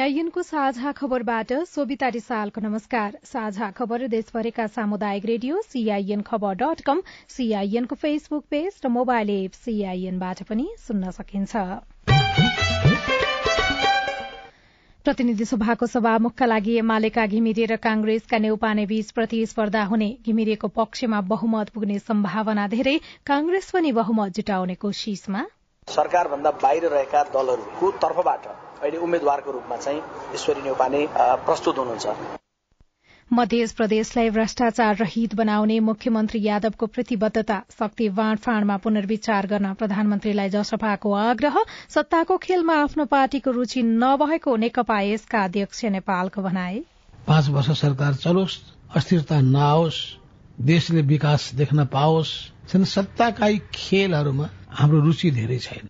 सीआईएनको साझा खबरबाट सोभिता रिसालको नमस्कार। साझा खबर देशभरिका सामुदायिक रेडियो सीआईएन खबर डट कम सीआईएनको फेसबुक पेज र मोबाइल एप सीआईएनबाट पनि सुन्न सकिन्छ। प्रतिनिधि सभाको सभामुखका लागि एमालेका घिमिरे र कांग्रेसका नेउपाने बीच प्रतिस्पर्धा हुने। घिमिरेको पक्षमा बहुमत पुग्ने सम्भावना धेरै। कांग्रेस पनि बहुमत जुटाउने कोशिशमा। सरकारभन्दा बाहिर रहेका दलहरूको तर्फबाट अहिले उम्मेद्वारको रूपमा चाहिँ ईश्वरी नेउपाने प्रस्तुत हुनुहुन्छ। मध्य प्रदेशलाई भ्रष्टाचार रहित बनाउने मुख्यमन्त्री यादवको प्रतिबद्धता शक्ति बाँडफाँडमा पुनर्विचार गर्न प्रधानमन्त्रीलाई जसपाको आग्रह सत्ताको खेलमा आफ्नो पार्टीको रुचि नभएको नेकपा यसका अध्यक्ष नेपालको भनाए पाँच वर्ष सरकार चलोस् अस्थिरता नआओस् देशले विकास देख्न पाओस् सत्ताका खेलहरूमा हाम्रो रुचि धेरै छैन।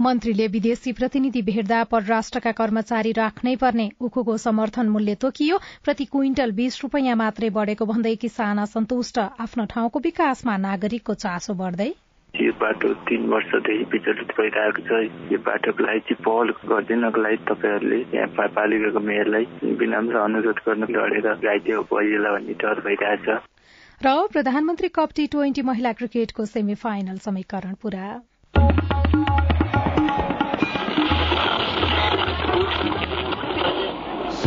मन्त्रीले विदेशी प्रतिनिधि भेट्दा परराष्ट्रका कर्मचारी राख्नै पर्ने उखुको समर्थन मूल्य तोकियो। प्रति क्विन्टल बीस रूपियाँ मात्रै बढ़ेको भन्दै किसान असन्तुष्ट। आफ्नो ठाउँको विकासमा नागरिकको चासो बढ्दै। यो बाटो तीन वर्षदेखि विचलित भइरहेको छ। यो बाटोको लागि चाहिँ पहल गरिदिनको लागि तपाईँहरूले यहाँ पालिकाको मेयरलाई विनम्र अनुरोध गर्नु लडेर गाइदियो पहिला भन्ने डर भइरहेछ। र प्रधानमन्त्री कप टी ट्वेन्टी महिला क्रिकेटको सेमी फाइनल समीकरण पूरा।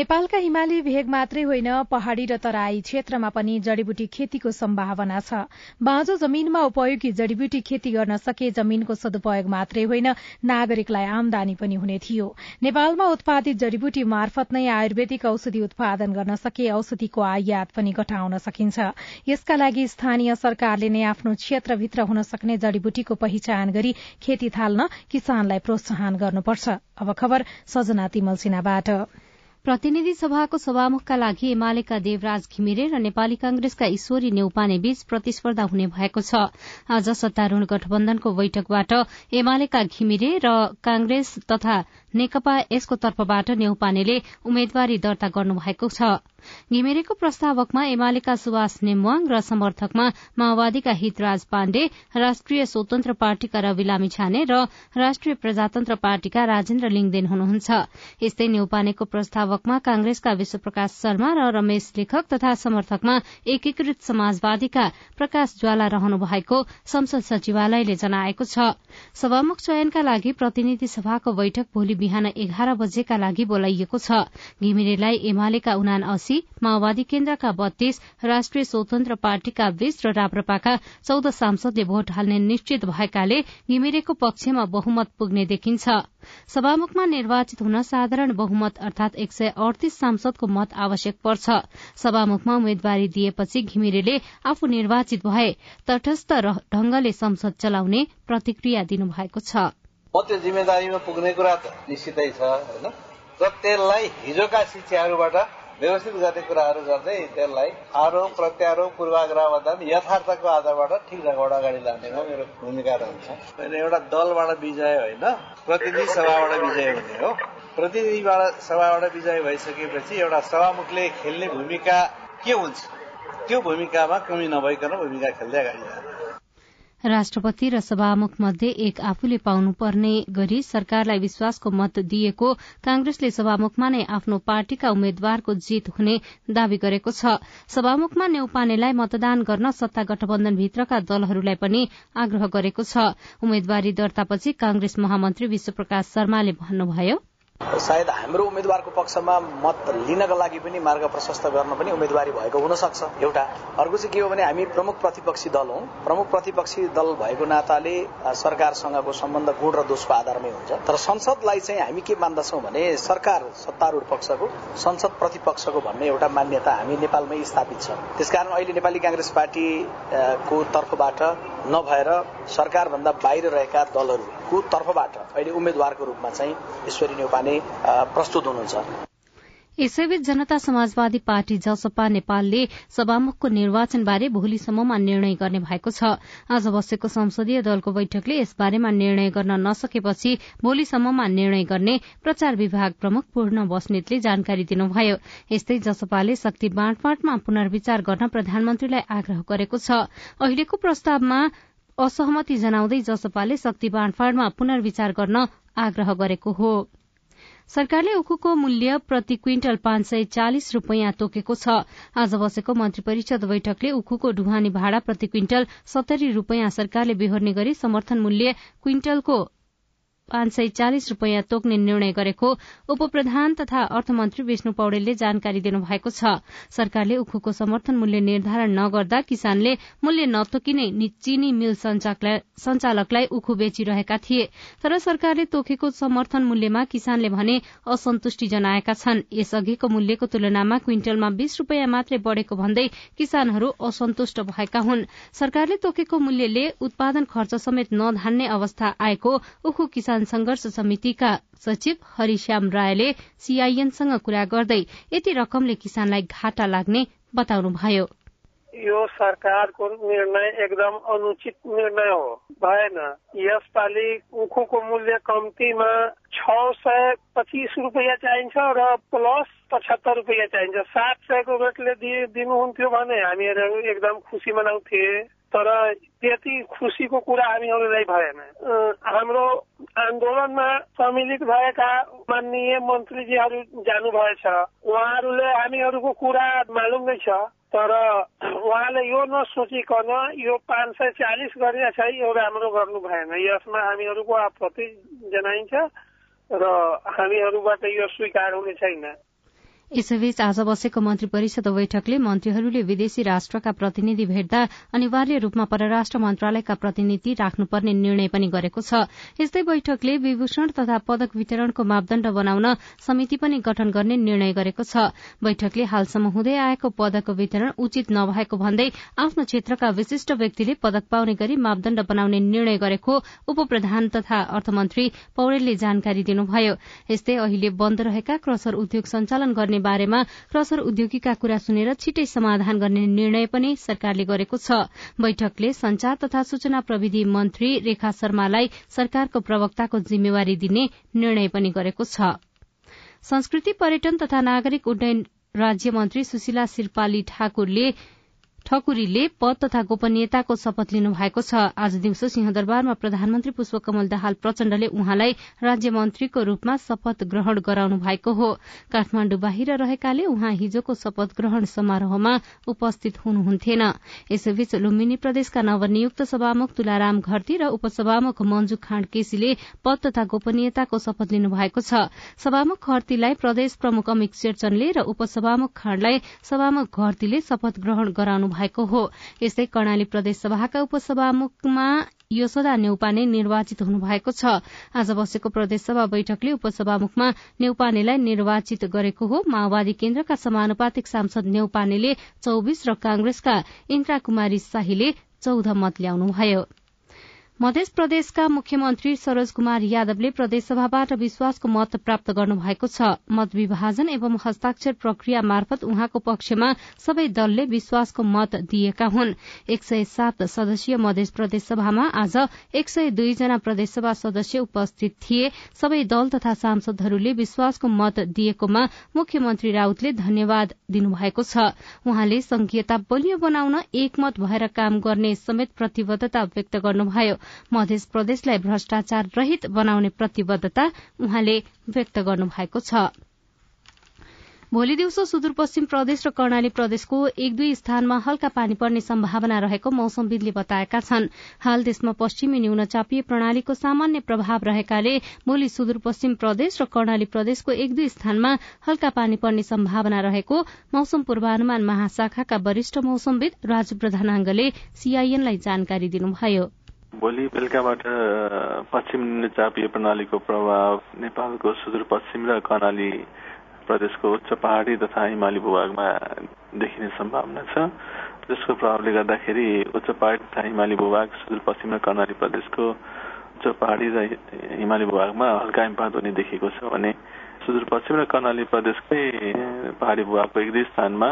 नेपालका हिमाली भेग मात्रै होइन पहाड़ी र तराई क्षेत्रमा पनि जड़ीबुटी खेतीको सम्भावना छ। बाँझो जमीनमा उपयोगी जड़ीबुटी खेती गर्न सके जमीनको सदुपयोग मात्रै होइन नागरिकलाई आमदानी पनि हुने थियो। नेपालमा उत्पादित जड़ीबुटी मार्फत नै आयुर्वेदिक औषधि उत्पादन गर्न सके औषधिको आयात पनि घटाउन सकिन्छ। यसका लागि स्थानीय सरकारले नै आफ्नो क्षेत्रभित्र हुन सक्ने जड़ीबुटीको पहिचान गरी खेती थाल्न किसानलाई प्रोत्साहन गर्नुपर्छ। प्रतिनिधि सभाको सभामुखका लागि एमालेका देवराज घिमिरे र नेपाली कांग्रेसका ईश्वरी नेउपाने बीच प्रतिस्पर्धा हुने भएको छ। आज सत्तारूढ़ गठबन्धनको बैठकबाट एमालेका घिमिरे र कांग्रेस तथा नेकपा यसको तर्फबाट नेउपानेले उम्मेद्वारी दर्ता गर्नुभएको छ। घिमिरेको प्रस्तावकमा एमालेका सुभाष नेमवाङ र समर्थकमा माओवादीका हितराज पाण्डे राष्ट्रिय स्वतन्त्र पार्टीका रवि लामिछाने र राष्ट्रिय प्रजातन्त्र पार्टीका राजेन्द्र लिङदेन हुनुहुन्छ। यस्तै नेउपानेको प्रस्तावकमा कांग्रेसका विश्वप्रकाश शर्मा र रमेश लेखक तथा समर्थकमा एकीकृत समाजवादीका प्रकाश ज्वाला रहनु भएको संसद सचिवालयले जनाएको छ। सभामुख चयनका लागि प्रतिनिधि सभाको बैठक भोलि बिहान एघार बजेका लागि बोलाइएको छ। घिमिरेलाई एमालेका उनान अस्सी माओवादी केन्द्रका बत्तीस राष्ट्रिय स्वतन्त्र पार्टीका बीस र राप्रपाका चौध सांसदले भोट हाल्ने निश्चित भएकाले घिमिरेको पक्षमा बहुमत पुग्ने देखिन्छ। सभामुखमा निर्वाचित हुन साधारण बहुमत अर्थात एक सय अडतीस सांसदको मत आवश्यक पर्छ। सभामुखमा उम्मेद्वारी दिएपछि घिमिरेले आफू निर्वाचित भए तटस्थ ढंगले संसद चलाउने प्रतिक्रिया दिनुभएको छ। त्यो जिम्मेदारीमा पुग्ने कुरा त निश्चितै छ होइन? र त्यसलाई हिजोका शिक्षाहरूबाट व्यवस्थित गर्ने कुराहरू गर्दै त्यसलाई आरोप प्रत्यारोप पूर्वाग्रह भन्दा यथार्थको आधारबाट ठिक ढङ्गबाट अगाडि लानेमा मेरो भूमिका रहन्छ। होइन एउटा दलबाट विजय होइन प्रतिनिधि सभाबाट विजय हुने हो। प्रतिनिधिबाट सभाबाट विजय भइसकेपछि एउटा सभामुखले खेल्ने भूमिका के हुन्छ? त्यो भूमिकामा कमी नभइकन भूमिका खेल्दै अगाडि जाने राष्ट्रपति र सभामुख मध्ये एक आफूले पाउनुपर्ने गरी सरकारलाई विश्वासको मत दिएको कांग्रेसले सभामुखमा नै आफ्नो पार्टीका उम्मेद्वारको जीत हुने दावी गरेको छ। सभामुखमा नेउपानेलाई मतदान गर्न सत्ता गठबन्धनभित्रका दलहरूलाई पनि आग्रह गरेको छ। उम्मेद्वारी दर्तापछि कांग्रेस महामन्त्री विश्वप्रकाश शर्माले भन्नुभयो सायद हाम्रो उम्मेद्वारको पक्षमा मत लिनका लागि पनि मार्ग प्रशस्त गर्न पनि उम्मेद्वारी भएको हुन सक्छ एउटा अर्को चाहिँ के हो भने हामी प्रमुख प्रतिपक्षी दल हौ। प्रमुख प्रतिपक्षी दल भएको नाताले सरकारसँगको सम्बन्ध गुण र दोषको आधारमै हुन्छ। तर संसदलाई चाहिँ हामी के मान्दछौँ भने सरकार सत्तारूढ पक्षको संसद प्रतिपक्षको भन्ने एउटा मान्यता हामी नेपालमै स्थापित छ। त्यसकारण अहिले नेपाली काङ्ग्रेस पार्टीको तर्फबाट नभएर सरकारभन्दा बाहिर रहेका दलहरूको तर्फबाट अहिले उम्मेद्वारको रूपमा चाहिँ ईश्वरी नेउपाने प्रस्तुत हुनुहुन्छ। यसैबीच जनता समाजवादी पार्टी जसपा नेपालले सभामुखको निर्वाचनबारे भोलिसम्ममा निर्णय गर्ने भएको छ। आज बसेको संसदीय दलको बैठकले यसबारेमा निर्णय गर्न नसकेपछि भोलिसम्ममा निर्णय गर्ने प्रचार विभाग प्रमुख पूर्ण बस्नेतले जानकारी दिनुभयो। यस्तै जसपाले शक्ति बाँडफाँडमा पुनर्विचार गर्न प्रधानमन्त्रीलाई आग्रह गरेको छ। अहिलेको प्रस्तावमा असहमति जनाउँदै जसपाले शक्ति बाँडफाँडमा पुनर्विचार गर्न आग्रह गरेको हो। सरकारले उखुको मूल्य प्रति क्विन्टल पाँच सय चालिस रूपियाँ तोकेको छ। आज बसेको मन्त्री परिषद बैठकले उखुको ढुवानी भाडा प्रति क्विन्टल सत्तरी रूपियाँ सरकारले बेहोर्ने गरी समर्थन मूल्य क्विन्टलको पाँच सय चालिस रूपियाँ तोक्ने निर्णय गरेको उपप्रधान तथा अर्थमन्त्री विष्णु पौडेलले जानकारी दिनुभएको छ। सरकारले उखुको समर्थन मूल्य निर्धारण नगर्दा किसानले मूल्य नतोकिने चिनी मिल संचालकलाई उखु बेचिरहेका थिए। तर सरकारले तोकेको समर्थन मूल्यमा किसानले भने असन्तुष्टि जनाएका छन्। यसअघिको मूल्यको तुलनामा क्विन्टलमा बीस रूपियाँ मात्रै बढ़ेको भन्दै किसानहरू असन्तुष्ट भएका हुन्। सरकारले तोकेको मूल्यले उत्पादन खर्च समेत नधान्ने अवस्था आएको उखु किसान किसान संघर्ष समितिका सचिव हरिश्याम रायले सीआईएनसँग कुरा गर्दै यति रकमले किसानलाई घाटा लाग्ने बताउनुभयो। यो सरकारको निर्णय एकदम अनुचित निर्णय हो। भएन। यसपालि उखुको मूल्य कम्तीमा छ सय पच्चिस रुपियाँ चाहिन्छ र प्लस पचहत्तर रुपियाँ चाहिन्छ। सात सयको रेटले दिनुहुन्थ्यो भने हामीहरू एकदम खुसी मनाउँथे। तर त्यति खुसीको कुरा हामीहरूलाई भएन। हाम्रो आन्दोलनमा सम्मिलित भएका माननीय मन्त्रीजीहरू जानुभएछ। उहाँहरूले हामीहरूको कुरा मालुम नै छ। तर उहाँले यो नसोचिकन यो पाँच सय चालिस गरेर चाहिँ यो राम्रो गर्नु भएन। यसमा हामीहरूको आपत्ति जनाइन्छ र हामीहरूबाट यो स्वीकार हुने छैन। यसैबीच आज बसेको मन्त्री परिषद बैठकले मन्त्रीहरूले विदेशी राष्ट्रका प्रतिनिधि भेट्दा अनिवार्य रूपमा परराष्ट्र मन्त्रालयका प्रतिनिधि राख्नुपर्ने निर्णय पनि गरेको छ। यस्तै बैठकले विभूषण तथा पदक वितरणको मापदण्ड बनाउन समिति पनि गठन गर्ने निर्णय गरेको छ। बैठकले हालसम्म हुँदै आएको पदक वितरण उचित नभएको भन्दै आफ्नो क्षेत्रका विशिष्ट व्यक्तिले पदक पाउने गरी मापदण्ड बनाउने निर्णय गरेको उपप्रधान तथा अर्थमन्त्री पौडेलले जानकारी दिनुभयो। यस्तै अहिले बन्द रहेका क्रसर उद्योग सञ्चालन गर्ने बारेमा क्रसर उद्योगीका कुरा सुनेर छिटै समाधान गर्ने निर्णय पनि सरकारले गरेको छ। बैठकले संचार तथा सूचना प्रविधि मन्त्री रेखा शर्मालाई सरकारको प्रवक्ताको जिम्मेवारी दिने निर्णय पनि गरेको छ। संस्कृति पर्यटन तथा नागरिक उड्डयन राज्य मन्त्री सुशीला सिरपाली ठाकुरले ठकुरीले पद तथा गोपनीयताको शपथ लिनु भएको छ। आज दिउँसो सिंहदरबारमा प्रधानमन्त्री पुष्पकमल दाहाल प्रचण्डले उहाँलाई राज्य मन्त्रीको रूपमा शपथ ग्रहण गराउनु भएको हो। काठमाण्डु बाहिर रहेकाले उहाँ हिजोको शपथ ग्रहण समारोहमा उपस्थित हुनुहुन्थेन। यसैबीच लुम्बिनी प्रदेशका नवनियुक्त सभामुख तुलाराम घरती र उपसभामुख मञ्जु खाँड केसीले पद तथा गोपनीयताको शपथ लिनु भएको छ। सभामुख घरतीलाई प्रदेश प्रमुख अमित शेरचनले र उपसभामुख खाँडलाई सभामुख घरतीले शपथ ग्रहण गराउनु भएको हो। यस्तै कर्णाली प्रदेश सभाका उपसभामुखमा यशोदा नेउपाने निर्वाचित हुनुभएको छ। आज बसेको प्रदेशसभा बैठकले उपसभामुखमा नेउपानेलाई निर्वाचित गरेको हो। माओवादी केन्द्रका समानुपातिक सांसद नेउपानेले चौविस र कांग्रेसका इन्द्रा कुमारी शाहीले चौध मत ल्याउनुभयो। मध्य प्रदेशका मुख्यमन्त्री सरोज कुमार यादवले प्रदेशसभाबाट विश्वासको मत प्राप्त गर्नुभएको छ। मत विभाजन एवं हस्ताक्षर प्रक्रिया मार्फत उहाँको पक्षमा सबै दलले विश्वासको मत दिएका हुन्। एक सय सात सदस्यीय मध्य प्रदेश सभामा आज एक सय दुईजना प्रदेशसभा सदस्य उपस्थित थिए। सबै दल तथा सांसदहरूले विश्वासको मत दिएकोमा मुख्यमन्त्री राउतले धन्यवाद दिनुभएको छ। उहाँले संघीयता बलियो बनाउन एकमत भएर काम गर्ने समेत प्रतिबद्धता व्यक्त गर्नुभयो। मध्य प्रदेशलाई भ्रष्टाचार रहित बनाउने प्रतिबद्धता उहाँले व्यक्त गर्नुभएको छ। भोलि दिउँसो सुदूरपश्चिम प्रदेश र कर्णाली प्रदेशको एक दुई स्थानमा हल्का पानी पर्ने सम्भावना रहेको मौसमविदले बताएका छन्। हाल देशमा पश्चिमी न्यूनचापीय प्रणालीको सामान्य प्रभाव रहेकाले भोलि सुदूरपश्चिम प्रदेश र कर्णाली प्रदेशको एक दुई स्थानमा हल्का पानी पर्ने सम्भावना रहेको मौसम पूर्वानुमान महाशाखाका वरिष्ठ मौसमविद राजु प्रधानाङ्गले सीआईएनलाई जानकारी दिनुभयो। भोलि बेलुकाबाट पश्चिम निम्नचापीय प्रणालीको प्रभाव नेपालको सुदूरपश्चिम र कर्णाली प्रदेशको उच्च पहाडी तथा हिमाली भूभागमा देखिने सम्भावना छ। जसको प्रभावले गर्दाखेरि उच्च पहाडी तथा हिमाली भूभाग सुदूरपश्चिम र कर्णाली प्रदेशको उच्च पहाडी र हिमाली भूभागमा हल्का हिमपात हुने देखिएको छ भने सुदूरपश्चिम र कर्णाली प्रदेशकै पहाडी भूभागको एक दुई स्थानमा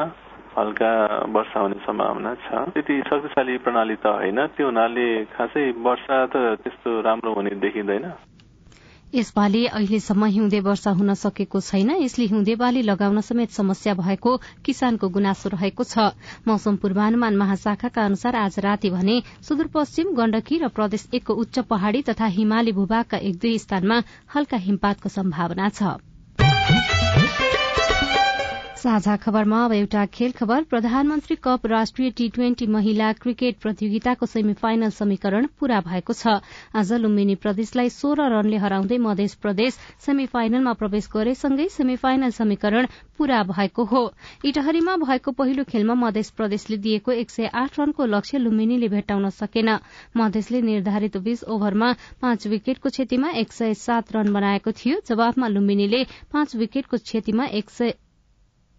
हल्का वर्षा हुने सम्भावना छ। त्यति शक्तिशाली प्रणाली त होइन। त्यो हुनाले खासै वर्षा त त्यस्तो राम्रो हुने देखिँदैन। यसपालि अहिलेसम्म हिउँदे वर्षा हुन सकेको छैन। यसले हिउँदे बाली लगाउन समेत समस्या भएको किसानको गुनासो रहेको छ। मौसम पूर्वानुमान महाशाखाका अनुसार आज राति भने सुदूरपश्चिम गण्डकी र प्रदेश एकको उच्च पहाड़ी तथा हिमाली भूभागका एक दुई स्थानमा हल्का हिमपातको सम्भावना छ। साझा खबरमा अब एउटा खेल खबर। प्रधानमन्त्री कप राष्ट्रिय टी ट्वेन्टी महिला क्रिकेट प्रतियोगिताको सेमी फाइनल समीकरण पूरा भएको छ। आज लुम्बिनी प्रदेशलाई सोह्र रनले हराउँदै मध्य प्रदेश सेमी फाइनलमा प्रवेश गरेसँगै सेमी फाइनल समीकरण पूरा भएको हो। इटहरीमा भएको पहिलो खेलमा मध्य प्रदेशले दिएको एक सय आठ रनको लक्ष्य लुम्बिनीले भेट्टाउन सकेन। मधेसले निर्धारित बीस ओभरमा पाँच विकेटको क्षतिमा एक सय सात रन बनाएको थियो। जवाफमा लुम्बिनीले पाँच विकेटको क्षतिमा एक सय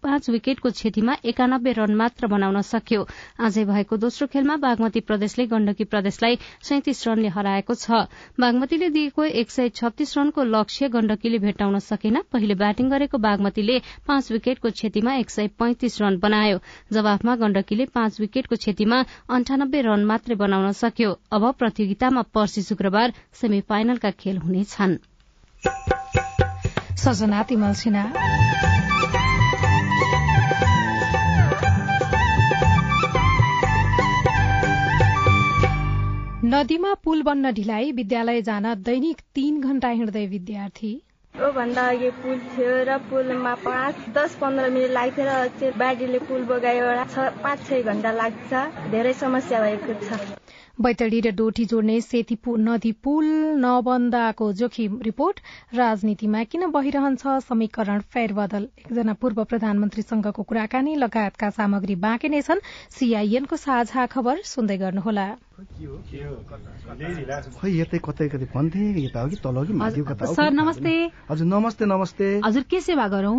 पाँच विकेटको क्षतिमा एकानब्बे रन मात्र बनाउन सक्यो। आजै भएको दोस्रो खेलमा बागमती प्रदेशले गण्डकी प्रदेशलाई सैतिस रनले हराएको छ। बागमतीले दिएको एक सय छत्तीस रनको लक्ष्य गण्डकीले भेट्टाउन सकेन। पहिले ब्याटिङ गरेको बागमतीले पाँच विकेटको क्षतिमा एक सय पैंतिस रन बनायो। जवाफमा गण्डकीले पाँच विकेटको क्षतिमा अन्ठानब्बे रन मात्रै बनाउन सक्यो। अब प्रतियोगितामा पर्सि शुक्रबार सेमी फाइनलका खेल हुनेछन्। नदीमा पुल बन्न ढिलाइ विद्यालय जान दैनिक तीन घण्टा हिँड्दै विद्यार्थी। भन्दा अघि पुल थियो र पुलमा पाँच दस पन्ध्र मिनट लाग्थ्यो र बाटीले पुल बगायो पाँच छ घण्टा लाग्छ। धेरै समस्या भएको छ। बैतडी र डोटी जोड्ने सेती नदी पुल नबन्दाको जोखिम रिपोर्ट। राजनीतिमा किन बहिरहन्छ समीकरण? फेरबदल। एकजना पूर्व प्रधानमन्त्रीसँगको कुराकानी लगायतका सामग्री बाँकी नै छन्। सीआईएनको साझा खबर सुन्दै गर्नुहोला। सर नमस्ते। हजुर नमस्ते नमस्ते। हजुर के सेवा गरौं?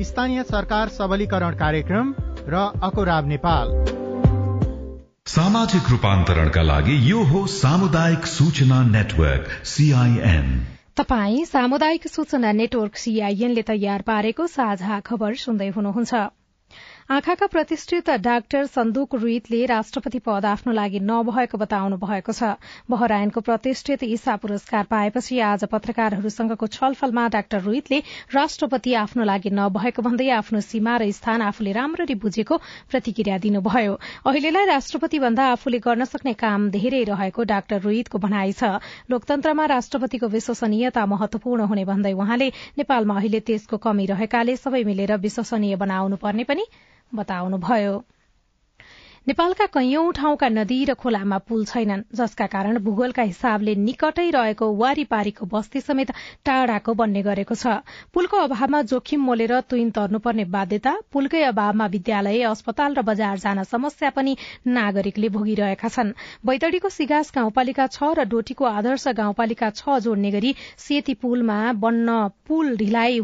स्थानीय सरकार सबलीकरण कार्यक्रम र अकोराब नेपाल। सामाजिक रूपान्तरणका लागि यो हो सामुदायिक सूचना नेटवर्क सीआईएन तपाई सामुदायिक सूचना नेटवर्क सीआईएनले तयार पारेको साझा खबर सुन्दै हुनुहुन्छ। आँखाका प्रतिष्ठित डाक्टर सन्दुक रुइतले राष्ट्रपति पद आफ्नो लागि नभएको बताउनु भएको छ। बहरायनको प्रतिष्ठित ईसा पुरस्कार पाएपछि आज पत्रकारहरूसँगको छलफलमा डाक्टर रुइतले राष्ट्रपति आफ्नो लागि नभएको भन्दै आफ्नो सीमा र स्थान आफूले राम्ररी बुझेको प्रतिक्रिया दिनुभयो। अहिलेलाई राष्ट्रपति भन्दा आफूले गर्न सक्ने काम धेरै रहेको डाक्टर रुइतको भनाइ छ। लोकतन्त्रमा राष्ट्रपतिको विश्वसनीयता महत्वपूर्ण हुने भन्दै उहाँले नेपालमा अहिले त्यसको कमी रहेकाले सबै मिलेर विश्वसनीय बनाउनु पर्ने पनि बताउनुभयो। नेपालका कैयौं ठाउँका नदी र खोलामा पुल छैनन् जसका कारण भूगोलका हिसाबले निकटै रहेको वारीपारीको बस्ती समेत टाढाको बन्ने गरेको छ। पुलको अभावमा जोखिम मोलेर तुइन तर्नुपर्ने बाध्यता पुलकै अभावमा विद्यालय अस्पताल र बजार जान समस्या पनि नागरिकले भोगिरहेका छन्। बैतडीको सिगास गाउँपालिका छ र डोटीको आदर्श गाउँपालिका छ जोड्ने गरी सेती पुलमा बन्न पुल ढिलाइ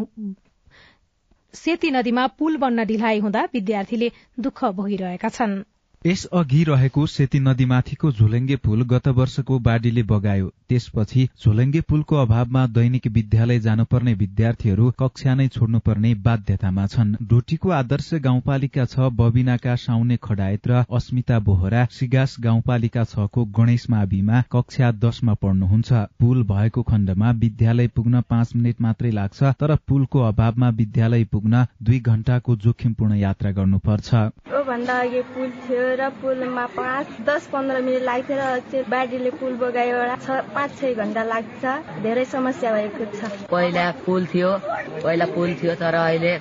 सेती नदीमा पुल बन्न ढिलाइ हुँदा विद्यार्थीले दुःख भोगिरहेका छन्। यस अघि रहेको सेती नदीमाथिको झोलेङ्गे पुल गत वर्षको बाढ़ीले बगायो। त्यसपछि झोलेङ्गे पुलको अभावमा दैनिक विद्यालय जानुपर्ने विद्यार्थीहरू कक्षा नै छोड्नुपर्ने बाध्यतामा छन्। डोटीको आदर्श गाउँपालिका छ बबिनाका साउने खडायत र अस्मिता बोहरा सिगास गाउँपालिका छको गणेश माविमा कक्षा दशमा पढ्नुहुन्छ। पुल भएको खण्डमा विद्यालय पुग्न पाँच मिनट मात्रै लाग्छ तर पुलको अभावमा विद्यालय पुग्न दुई घण्टाको जोखिमपूर्ण यात्रा गर्नुपर्छ। र पुलमा पाँच दस पन्ध्र मिनट लाग्थ्यो र बाढीले पुल बगायो पाँच छ घन्टा लाग्छ। धेरै समस्या भएको छ। पहिला पुल थियो पहिला पुल थियो तर अहिले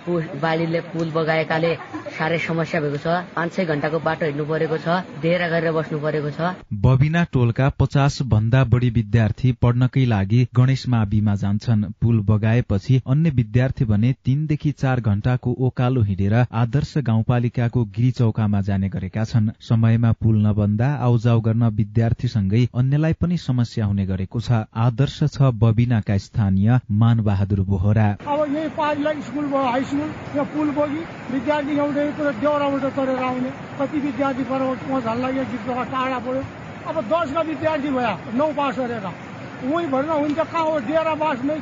बाढीले पुल बगाएकाले साह्रै समस्या भएको छ। पाँच छ घन्टाको बाटो हिँड्नु परेको छ डेरा गरेर बस्नु परेको छ। बबिना टोलका पचास भन्दा बढी विद्यार्थी पढ्नकै लागि गणेश माविमा जान्छन्। पुल बगाएपछि अन्य विद्यार्थी भने तीनदेखि चार घण्टाको ओकालो हिँडेर आदर्श गाउँपालिकाको गिरी चौकामा जाने गरेका छन्। छन्। समयमा पुल नबन्दा आउजाउ गर्न विद्यार्थीसँगै अन्यलाई पनि समस्या हुने गरेको छ। आदर्श छ बबिनाका स्थानीय मान बहादुर बोहरा। अब यही पाँचलाई स्कुल भयो हाई स्कुल पुल बगी विद्यार्थी आउँदै देउराबाट चढेर आउने। कति विद्यार्थी पर झल्ला यो टाढा पऱ्यो अब दसका विद्यार्थी भयो नौ पास गरेर। उही हुन्छ नै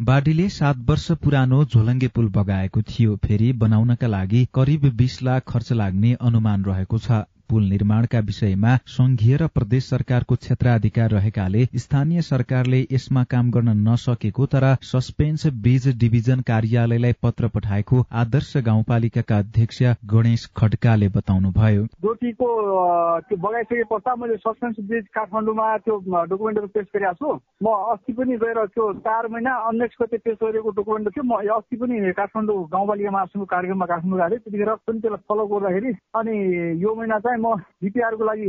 बाढीले सात वर्ष पुरानो झोलङ्गे पुल बगाएको थियो फेरि बनाउनका लागि करिब बीस लाख खर्च लाग्ने अनुमान रहेको छ। पुल निर्माणका विषयमा संघीय र प्रदेश सरकारको क्षेत्राधिकार रहेकाले स्थानीय सरकारले यसमा काम गर्न नसकेको तर सस्पेन्स ब्रिज डिभिजन कार्यालयलाई पत्र पठाएको आदर्श गाउँपालिकाका अध्यक्ष गणेश खड्काले बताउनुभयो। डोटीको बगाइसके पश्चात मैले सस्पेन्स ब्रिज काठमाडौँमा त्यो डकुमेन्टहरू पेश गरेको छु। म अस्ति पनि गएर त्यो चार महिना अन्नेक्स गते गरेको डकुमेन्ट थियो। म अस्ति पनि काठमाडौँ गाउँपालिका महासङ्घको कार्यक्रममा काठमाडौँ गएको त्यतिखेर पनि त्यसलाई फलो गर्दाखेरि अनि यो महिना चाहिँ म डिपिआरको लागि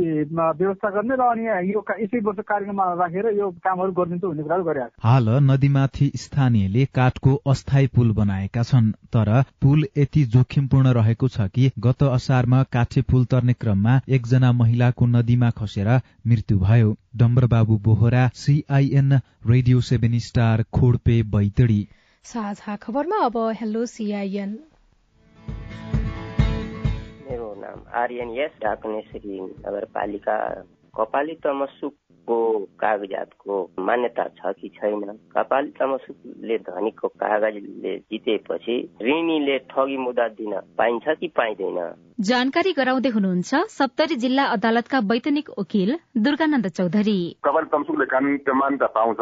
व्यवस्था गर्ने र अनि यो यसै वर्ष कार्यक्रममा राखेर यो कामहरू गरिदिन्छु भन्ने कुराहरू गरिरहेको हाल नदीमाथि स्थानीयले काठको अस्थायी पुल बनाएका छन् तर पुल यति जोखिमपूर्ण रहेको छ कि गत असारमा काठे पुल तर्ने क्रममा एकजना महिलाको नदीमा खसेर मृत्यु भयो। Dambarbabu Bohara CIN radio seven star Khodpe Baitadi. साझा खबरमा अब हेलो सीआईएन। नाम आर्यन यस नगरपालिका कपाली तमसुकको कागजातको मान्यता छ कि छैन? कपाली तमसुकले धनीको कागजले जितेपछि ऋणीले ठगी मुद्दा दिन पाइन्छ कि पाइँदैन? जानकारी गराउँदै हुनुहुन्छ सप्तरी जिल्ला अदालतका वैतनिक वकिल दुर्गानन्द चौधरी। कपाल तमसुकले कानुन मान्यता पाउँछ।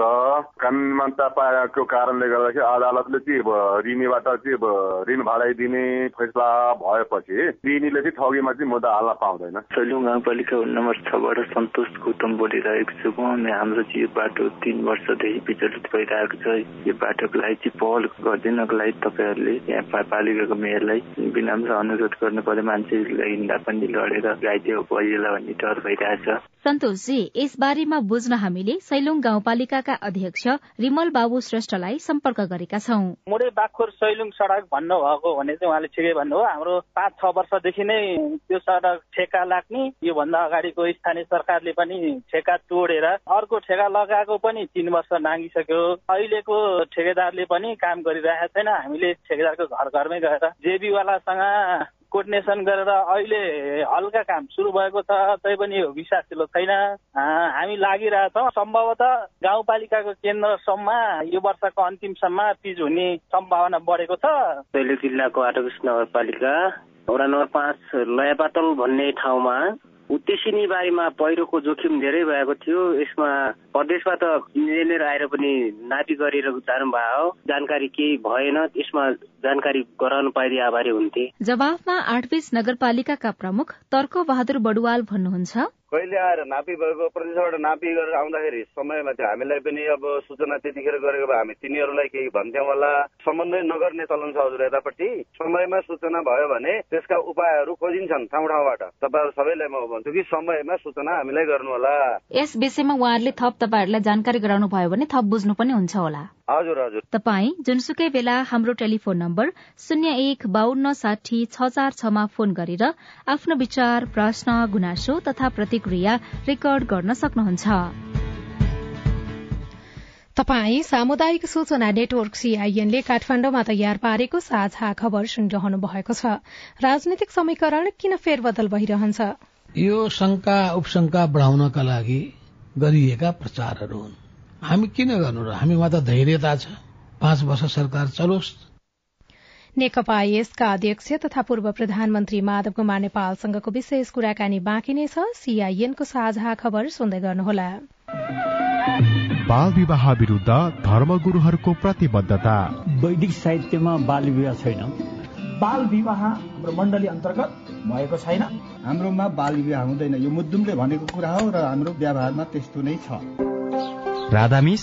कानुन मान्यता पाएको कारणले गर्दाखेरि अदालतले चाहिँ ऋणीबाट चाहिँ ऋण भाडाइ दिने फैसला भएपछि ऋणीले चाहिँ ठगीमा चाहिँ मुद्दा हाल्न पाउँदैन। सैलुङ गाउँपालिका नम्बर छबाट सन्तोष गौतम बोलिरहेको अनि हाम्रो चाहिँ यो बाटो तिन वर्षदेखि विचलित भइरहेको छ। यो बाटोको लागि चाहिँ पहल गरिदिनको लागि तपाईँहरूले यहाँ पालिकाको मेयरलाई विनम्र अनुरोध गर्नु पर्यो। मान्छे मान्छेलाई हिँड्दा पनि लडेर घाइते परिएला भन्ने डर भइरहेछ। सन्तोषजी यस बारेमा बुझ्न हामीले सैलुङ गाउँपालिकाका अध्यक्ष रिमल बाबु श्रेष्ठलाई सम्पर्क गरेका छौं। मुडे बाखुर सैलुङ सड़क भन्नुभएको भने चाहिँ उहाँले ठिकै भन्नुभयो। हाम्रो पाँच छ वर्षदेखि नै त्यो सड़क ठेका लाग्ने। योभन्दा अगाडिको स्थानीय सरकारले पनि ठेका तोडेर अर्को ठेका लगाएको पनि तीन वर्ष नागिसक्यो। अहिलेको ठेकेदारले पनि काम गरिरहेको छैन। हामीले ठेकेदारको घर घरमै गएर जेबीवालासँग कोर्डिनेसन गरेर अहिले हल्का काम सुरु भएको छ तैपनि यो विश्वासिलो छैन। हामी लागिरहेछौँ। सम्भवतः गाउँपालिकाको केन्द्रसम्म यो वर्षको अन्तिमसम्म पिज हुने सम्भावना बढेको छ। जिल्लाको आटोकृष्ण नगरपालिका वडा नम्बर पाँच लयापातल भन्ने ठाउँमा उत्तेसिनी बारीमा पहिरोको जोखिम धेरै भएको थियो। यसमा प्रदेशबाट इन्जिनियर आएर पनि नापी गरेर जानुभयो जानकारी केही भएन। यसमा जानकारी गराउनु पाइदिए आभारी हुन्थे। जवाफमा आठबीस नगरपालिकाका प्रमुख तर्क बहादुर बडुवाल भन्नुहुन्छ कहिले आएर नापी भएको प्रदेशबाट नापी गरेर आउँदाखेरि समयमा चाहिँ हामीलाई पनि अब सूचना त्यतिखेर गरेको भए हामी तिनीहरूलाई केही भन्थ्यौँ होला। सम्बन्धै नगर्ने चलन छ हजुर यतापट्टि। समयमा सूचना भयो भने त्यसका उपायहरू खोजिन्छन् ठाउँ ठाउँबाट। तपाईँहरू सबैलाई म भन्छु कि समयमा सूचना हामीलाई गर्नु होला। यस विषयमा उहाँहरूले थप तपाईँहरूलाई जानकारी गराउनु भयो भने थप बुझ्नु पनि हुन्छ होला। हजुर हजुर। तपाई जुनसुकै बेला हाम्रो टेलिफोन नम्बर शून्य एक बान्न साठी छ चार छमा फोन गरेर आफ्नो विचार प्रश्न गुनासो तथा प्रतिक्रिया रेकर्ड गर्न सक्नुहुन्छ। तपाई सामुदायिक सूचना नेटवर्क सीआईएनले काठमाण्डुमा तयार पारेको साझा खबर सुनिरहनु भएको छ। राजनैतिक समीकरण किन फेरबदल भइरहन्छ? यो शंका उपशंका बढ़ाउनका लागि गरिएका प्रचारहरू हुन्। हामी किन गर्नु र हामीमा त धैर्यता छ? पाँच वर्ष सरकार चलोस्। नेकपा यसका अध्यक्ष तथा पूर्व प्रधानमन्त्री माधव कुमार नेपालसँगको विशेष कुराकानी बाँकी नै छ। सीआईएनको साझा खबर सुन्दै गर्नुहोला। बाल विवाह विरूद्ध धर्मगुरूहरूको प्रतिबद्धता। वैदिक साहित्यमा बाल विवाह छैन। बाल विवाह हाम्रो मण्डली अन्तर्गत भएको छैन। हाम्रोमा बाल विवाह हुँदैन। यो मुद्दुमले भनेको कुरा हो र हाम्रो व्यवहारमा त्यस्तो नै छ। राधामिस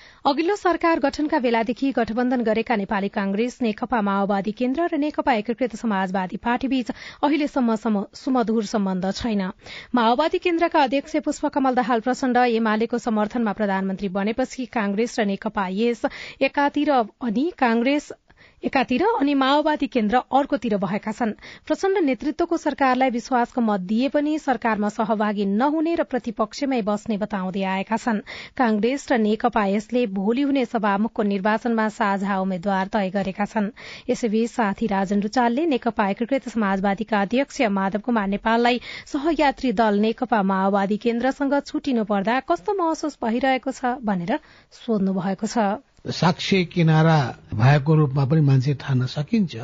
अघिल्लो सरकार गठनका बेलादेखि गठबन्धन गरेका नेपाली कांग्रेस नेकपा माओवादी केन्द्र र नेकपा एकीकृत समाजवादी पार्टीबीच अहिलेसम्म सुमधुर सम्बन्ध छैन। माओवादी केन्द्रका अध्यक्ष पुष्पकमल दाहाल प्रचण्ड एमालेको समर्थनमा प्रधानमन्त्री बनेपछि कांग्रेस र नेकपा यस एकातिर अनि कांग्रेस एकातिर अनि माओवादी केन्द्र अर्कोतिर भएका छन्। प्रचण्ड नेतृत्वको सरकारलाई विश्वासको मत दिए पनि सरकारमा सहभागी नहुने र प्रतिपक्षमै बस्ने बताउँदै आएका छन्। कांग्रेस र नेकपा यसले भोलि हुने सभामुखको निर्वाचनमा साझा उम्मेद्वार तय गरेका छन्। यसैबीच साथी राजन रुचालले नेकपा एकीकृत समाजवादीका अध्यक्ष माधव कुमार नेपाललाई सहयात्री दल नेकपा माओवादी केन्द्रसँग छुटिनु पर्दा कस्तो महसुस भइरहेको छ भनेर सोध्नु भएको छ। साक्ष्य किनारा भएको रूपमा पनि मान्छे ठान्न सकिन्छ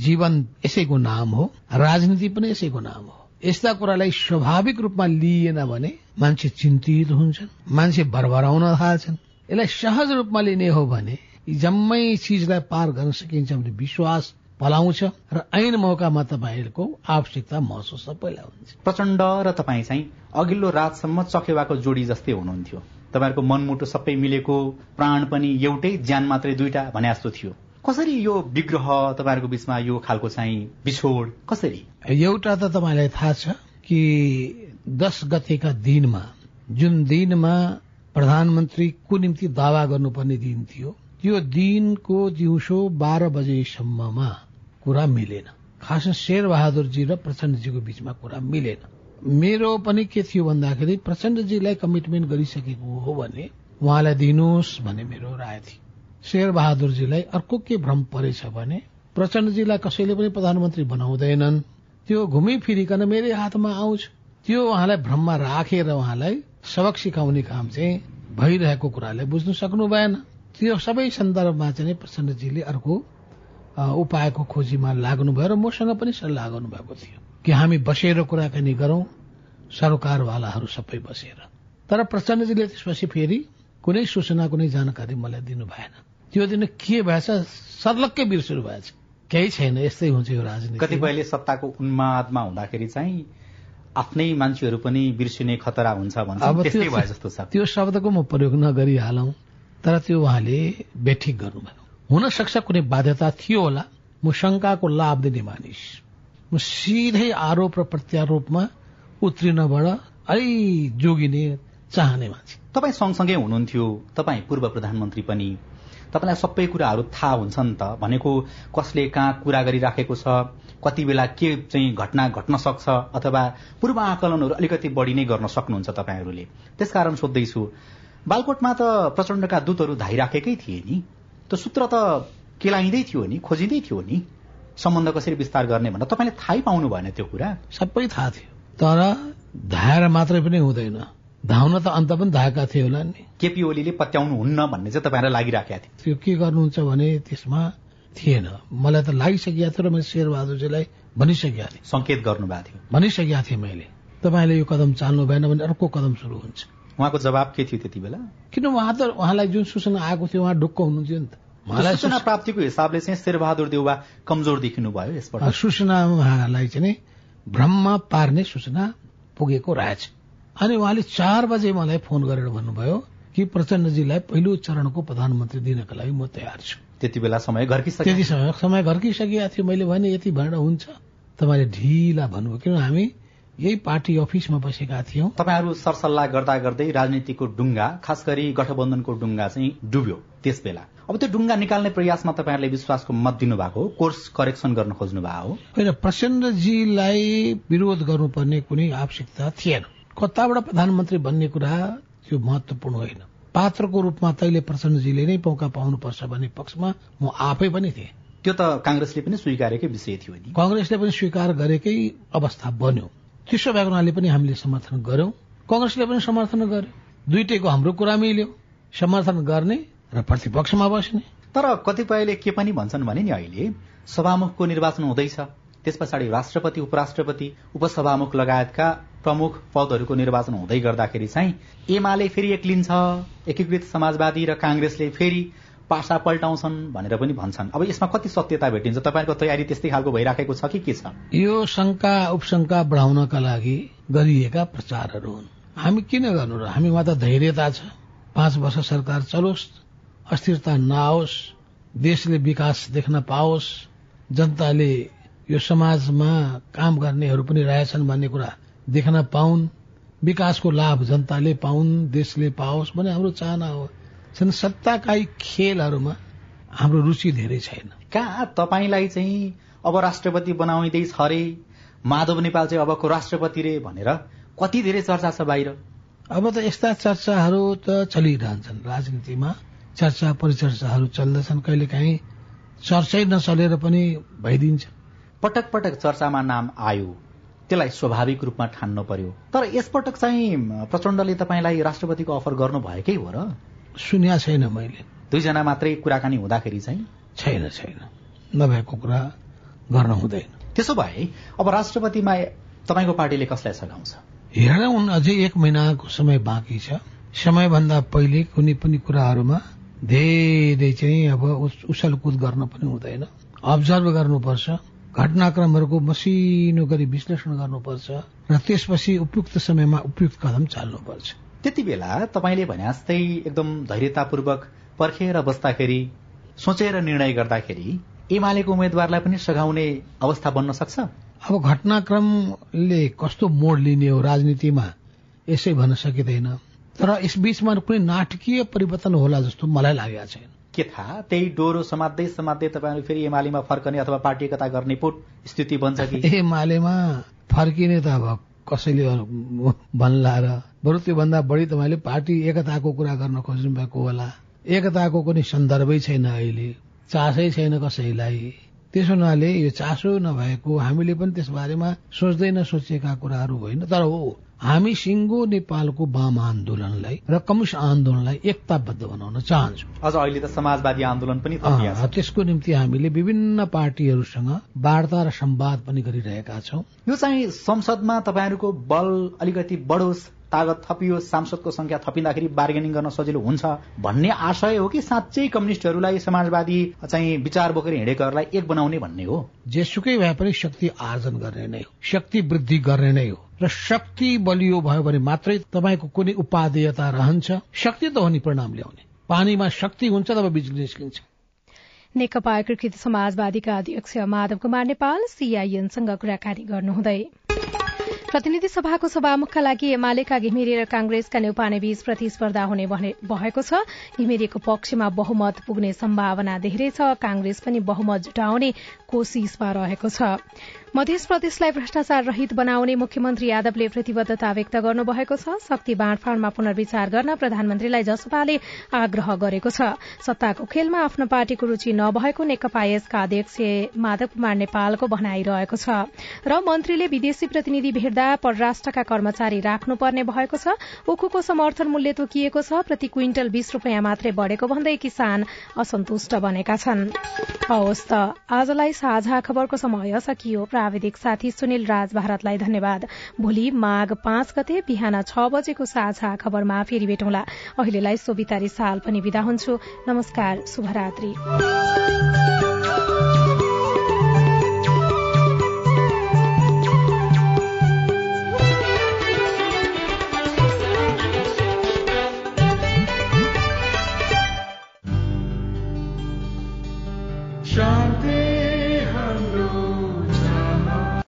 जीवन यसैको नाम हो राजनीति पनि यसैको नाम हो। यस्ता कुरालाई स्वाभाविक रूपमा लिइएन भने मान्छे चिन्तित हुन्छन् मान्छे भरभराउन थाल्छन्। यसलाई सहज रूपमा लिने हो भने जम्मै चिजलाई पार गर्न सकिन्छ भने विश्वास पलाउँछ र ऐन मौकामा तपाईँहरूको आवश्यकता महसुस सबैलाई हुन्छ। प्रचण्ड र तपाईँ चाहिँ अघिल्लो रातसम्म चकेवाको जोडी जस्तै हुनुहुन्थ्यो। तपाईँहरूको मनमुटु सबै मिलेको प्राण पनि एउटै ज्यान मात्रै दुईटा भने जस्तो थियो। कसरी यो विग्रह तपाईँहरूको बिचमा यो खालको चाहिँ बिछोड कसरी? एउटा त तपाईँलाई थाहा छ कि दस गतेका दिनमा जुन दिनमा प्रधानमन्त्रीको निम्ति दावा गर्नुपर्ने दिन थियो त्यो दिनको दिउँसो बाह्र बजेसम्ममा कुरा मिलेन। खास शेर बहादुरजी र प्रचण्डजीको बीचमा कुरा मिलेन। मेरो पनि के थियो भन्दाखेरि प्रचण्डजीलाई कमिटमेन्ट गरिसकेको हो भने उहाँलाई दिनुहोस् भन्ने मेरो राय थियो। शेर बहादुरजीलाई अर्को के भ्रम परेछ भने प्रचण्डजीलाई कसैले पनि प्रधानमन्त्री बनाउँदैनन्। त्यो घुमिफिरिकन मेरै हातमा आउँछ। त्यो उहाँलाई भ्रममा राखेर उहाँलाई सबक सिकाउने काम चाहिँ भइरहेको कुरालाई बुझ्नु सक्नु भएन। त्यो सबै सन्दर्भमा चाहिँ प्रचण्डजीले अर्को उपायको खोजीमा लाग्नुभयो र मसँग पनि सल्लाह गर्नुभएको थियो कि हामी बसेर कुराकानी गरौं सरकारवालाहरू सबै बसेर। तर प्रचण्डजीले त्यसपछि फेरि कुनै सूचना कुनै जानकारी मलाई दिनु भएन। त्यो दिन के भएछ? सर्लक्कै बिर्सनु भएछ केही छैन यस्तै हुन्छ यो राजनीति। कतिपयले सत्ताको उन्मादमा हुँदाखेरि चाहिँ आफ्नै मान्छेहरू पनि बिर्सिने खतरा हुन्छ भन्छ अब त्यस्तै त्यो- भए जस्तो छ। त्यो शब्दको म प्रयोग नगरिहालौं तर त्यो उहाँले बेठिक गर्नुभयो हुन सक्छ कुनै बाध्यता थियो होला। म शंकाको लाभ दिने मानिस। म सिधै आरोप र प्रत्यारोपमा उत्रिनबाट अलि जोगिने चाहने मान्छे। तपाईँ सँगसँगै हुनुहुन्थ्यो। तपाईँ पूर्व प्रधानमन्त्री पनि। तपाईँलाई सबै कुराहरू थाहा हुन्छ नि त। भनेको कसले कहाँ कुरा गरिराखेको छ? कति बेला के चाहिँ घटना घट्न सक्छ? अथवा पूर्व आकलनहरू अलिकति बढी नै गर्न सक्नुहुन्छ तपाईँहरूले। त्यसकारण सोध्दैछु। बालकोटमा त प्रचण्डका दूतहरू धाइराखेकै थिए नि। त्यो सूत्र त केलाइँदै थियो नि खोजिँदै थियो नि। सम्बन्ध कसरी विस्तार गर्ने भनेर तपाईँले थाहै पाउनु भएन त्यो कुरा। सबै थाहा थियो। तर धाएर मात्रै पनि हुँदैन। धाउन त अन्त पनि धाएका थिए होला नि। केपी ओलीले पत्याउनु हुन्न भन्ने चाहिँ तपाईँहरूलाई लागिराखेको थियो। त्यो के गर्नुहुन्छ भने त्यसमा थिएन। मलाई त लागिसकेको थियो र मैले शेरबहादुरजीलाई भनिसकेका थिएँ। संकेत गर्नुभएको थियो। भनिसकेका थिएँ मैले। तपाईँले यो कदम चाल्नु भएन भने अर्को कदम सुरु हुन्छ। उहाँको जवाब के थियो त्यति बेला? किन उहाँ त उहाँलाई जुन सूचना आएको थियो उहाँ ढुक्क हुनुहुन्थ्यो नि त। उहाँलाई सूचना प्राप्तिको हिसाबले चाहिँ शेरबहादुर देउवा कमजोर देखिनु भयो यसबाट सूचना उहाँलाई चाहिँ भ्रममा पार्ने सूचना पुगेको रहेछ अनि उहाँले चार बजे मलाई फोन गरेर भन्नुभयो कि प्रचण्डजीलाई पहिलो चरणको प्रधानमन्त्री दिनका लागि म तयार छु। त्यति बेला समय घर्किसक्यो। त्यति समय समय घर्किसकेका थियो। मैले भने यति भएर हुन्छ। तपाईँले ढिला भन्नुभयो। किन हामी यही पार्टी अफिसमा बसेका थियौं। तपाईँहरू सरसल्लाह गर्दा गर्दै राजनीतिको डुङ्गा खास गरी गठबन्धनको डुङ्गा चाहिँ डुब्यो त्यस बेला अब त्यो डुङ्गा निकाल्ने प्रयासमा तपाईँहरूले विश्वासको मत दिनुभएको हो कोर्स करेक्सन गर्न खोज्नु भएको हो? होइन प्रचण्डजीलाई विरोध गर्नुपर्ने कुनै आवश्यकता थिएन। कताबाट प्रधानमन्त्री भन्ने कुरा त्यो महत्वपूर्ण होइन। पात्रको रूपमा तैले प्रचण्डजीले नै मौका पाउनुपर्छ भन्ने पक्षमा म आफै पनि थिएँ। त्यो त कांग्रेसले पनि स्वीकारेकै विषय थियो नि। कंग्रेसले पनि स्वीकार गरेकै अवस्था बन्यो। भएको हुनाले पनि हामीले समर्थन गर्यौं। कंग्रेसले पनि समर्थन गर्यो। दुइटैको हाम्रो कुरा मिल्यो। समर्थन गर्ने र प्रतिपक्षमा बस्ने। तर कतिपयले के पनि भन्छन् भने नि अहिले सभामुखको निर्वाचन हुँदैछ। त्यस पछाडि राष्ट्रपति उपराष्ट्रपति उपसभामुख लगायतका प्रमुख पदहरूको निर्वाचन हुँदै गर्दाखेरि चाहिँ एमाले फेरि एक्लिन्छ एकीकृत समाजवादी र कांग्रेसले फेरि पासा पल्टाउँछन् भनेर पनि भन्छन्। अब यसमा कति सत्यता भेटिन्छ? तपाईँहरूको तयारी त्यस्तै खालको भइराखेको छ कि के छ? यो शंका उपशंका बढाउनका लागि गरिएका प्रचारहरू हुन्। हामी किन गर्नु र? हामीमा त धैर्यता छ। पाँच वर्ष सरकार चलोस् अस्थिरता नआओस् देशले विकास देख्न पाओस् जनताले यो समाजमा काम गर्नेहरू पनि रहेछन् भन्ने कुरा देख्न पाउन् विकासको लाभ जनताले पाउन् देशले पाओस् भन्ने हाम्रो चाहना हो। छन् सत्ताकाई खेलहरूमा हाम्रो रुचि धेरै छैन। कहाँ तपाईँलाई चाहिँ अब राष्ट्रपति बनाउँदैछ अरे माधव नेपाल चाहिँ अबको राष्ट्रपति रे भनेर कति धेरै चर्चा छ बाहिर? अब त यस्ता चर्चाहरू त चलिरहन्छन्। राजनीतिमा चर्चा परिचर्चाहरू चल्दछन्। कहिलेकाहीँ चर्चै नचलेर पनि भइदिन्छ। पटक पटक चर्चामा नाम आयो। त्यसलाई स्वाभाविक रूपमा ठान्नु पर्यो। तर यसपटक चाहिँ प्रचण्डले तपाईँलाई राष्ट्रपतिको अफर गर्नु भएकै हो र? सुन्या छैन मैले। दुईजना मात्रै कुराकानी हुँदाखेरि चाहिँ? छैन छैन। नभएको कुरा गर्न हुँदैन। त्यसो भए अब राष्ट्रपतिमा तपाईँको पार्टीले कसलाई सघाउँछ? हेरौँ अझै एक महिनाको समय बाँकी छ। समयभन्दा पहिले कुनै पनि कुराहरूमा धेरै चाहिँ अब उछलकुद गर्न पनि हुँदैन। अब्जर्भ गर्नुपर्छ। घटनाक्रमहरूको मसिनो गरी विश्लेषण गर्नुपर्छ। र त्यसपछि उपयुक्त समयमा उपयुक्त कदम चाल्नुपर्छ। त्यति बेला तपाईँले भने जस्तै एकदम धैर्यतापूर्वक पर्खेर बस्दाखेरि सोचेर निर्णय गर्दाखेरि एमालेको उम्मेद्वारलाई पनि सघाउने अवस्था बन्न सक्छ? अब घटनाक्रमले कस्तो मोड लिने हो राजनीतिमा यसै भन्न सकिँदैन। तर यस बीचमा कुनै नाटकीय परिवर्तन होला जस्तो मलाई लागेको छैन। के थाहा? त्यही डोरो समात्दै समात्दै तपाईँहरू फेरि एमालेमा फर्कने अथवा पार्टी एकता गर्ने पुट स्थिति बन्छ कि? एमालेमा फर्किने त अब कसैले भन्ला र बरु त्योभन्दा बढी तपाईँले पार्टी एकताको कुरा गर्न खोज्नु भएको होला। एकताको कुनै सन्दर्भै छैन अहिले। चासै छैन कसैलाई। त्यसो हुनाले यो चासो नभएको हामीले पनि त्यस बारेमा सोच्दै नसोचेका कुराहरू होइन। तर हो हामी सिङ्गो नेपालको वाम आन्दोलनलाई र कम्युनिस्ट आन्दोलनलाई एकताबद्ध बनाउन चाहन्छौ। अझ अहिले त समाजवादी आन्दोलन पनि त्यसको निम्ति हामीले विभिन्न पार्टीहरूसँग वार्ता र संवाद पनि गरिरहेका छौं। यो चाहिँ संसदमा तपाईँहरूको बल अलिकति बढोस् तागत थपियोस् सांसदको संख्या थपिँदाखेरि बार्गेनिङ गर्न सजिलो हुन्छ भन्ने आशय हो कि साँच्चै कम्युनिस्टहरूलाई समाजवादी चाहिँ विचार बोकेर हिँडेकाहरूलाई एक बनाउने भन्ने हो? जेसुकै भए पनि शक्ति आर्जन गर्ने नै हो शक्ति वृद्धि गर्ने नै हो र शक्ति बलियो भयो भने मात्रै तपाईँको कुनै उपादेयता रहन्छ। शक्ति त हो नि परिणाम ल्याउने। पानीमा शक्ति हुन्छ तब बिजुली निस्किन्छ। नेकपा एकीकृत समाजवादीका अध्यक्ष माधव कुमार नेपाल सीआईएनसँग कुराकानी गर्नुहुँदै। प्रतिनिधि सभाको सभामुखका लागि एमालेका घिमिरे र कांग्रेसका बीच प्रतिस्पर्धा हुने भएको छ। घिमिरेको पक्षमा बहुमत पुग्ने सम्भावना धेरै छ। कांग्रेस पनि बहुमत जुटाउने कोशिशमा रहेको छ। मध्य प्रदेशलाई भ्रष्टाचार रहित बनाउने मुख्यमन्त्री यादवले प्रतिबद्धता व्यक्त गर्नुभएको छ। शक्ति बाँडफाँडमा पुनर्विचार गर्न प्रधानमन्त्रीलाई जसपाले आग्रह गरेको छ। सत्ताको खेलमा आफ्नो पार्टीको रूचि नभएको नेकपा यसका अध्यक्ष माधव कुमार नेपालको भनाइरहेको छ। र मन्त्रीले विदेशी प्रतिनिधि भेट्दा परराष्ट्रका कर्मचारी राख्नुपर्ने भएको छ। उखुको समर्थन मूल्य तोकिएको छ। प्रति क्विन्टल बीस रूपियाँ मात्रै बढ़ेको भन्दै किसान असन्तुष्ट बनेका छन्। आजलाई साझा खबरको समय सकियो। प्राविधिक साथी सुनिल राज भारतलाई धन्यवाद। भोलि माघ पाँच गते बिहान छ बजेको साझा खबरमा फेरि भेटौँला। अहिलेलाई सोभितारी साल पनि विदा हुन्छु। नमस्कार शुभरात्री।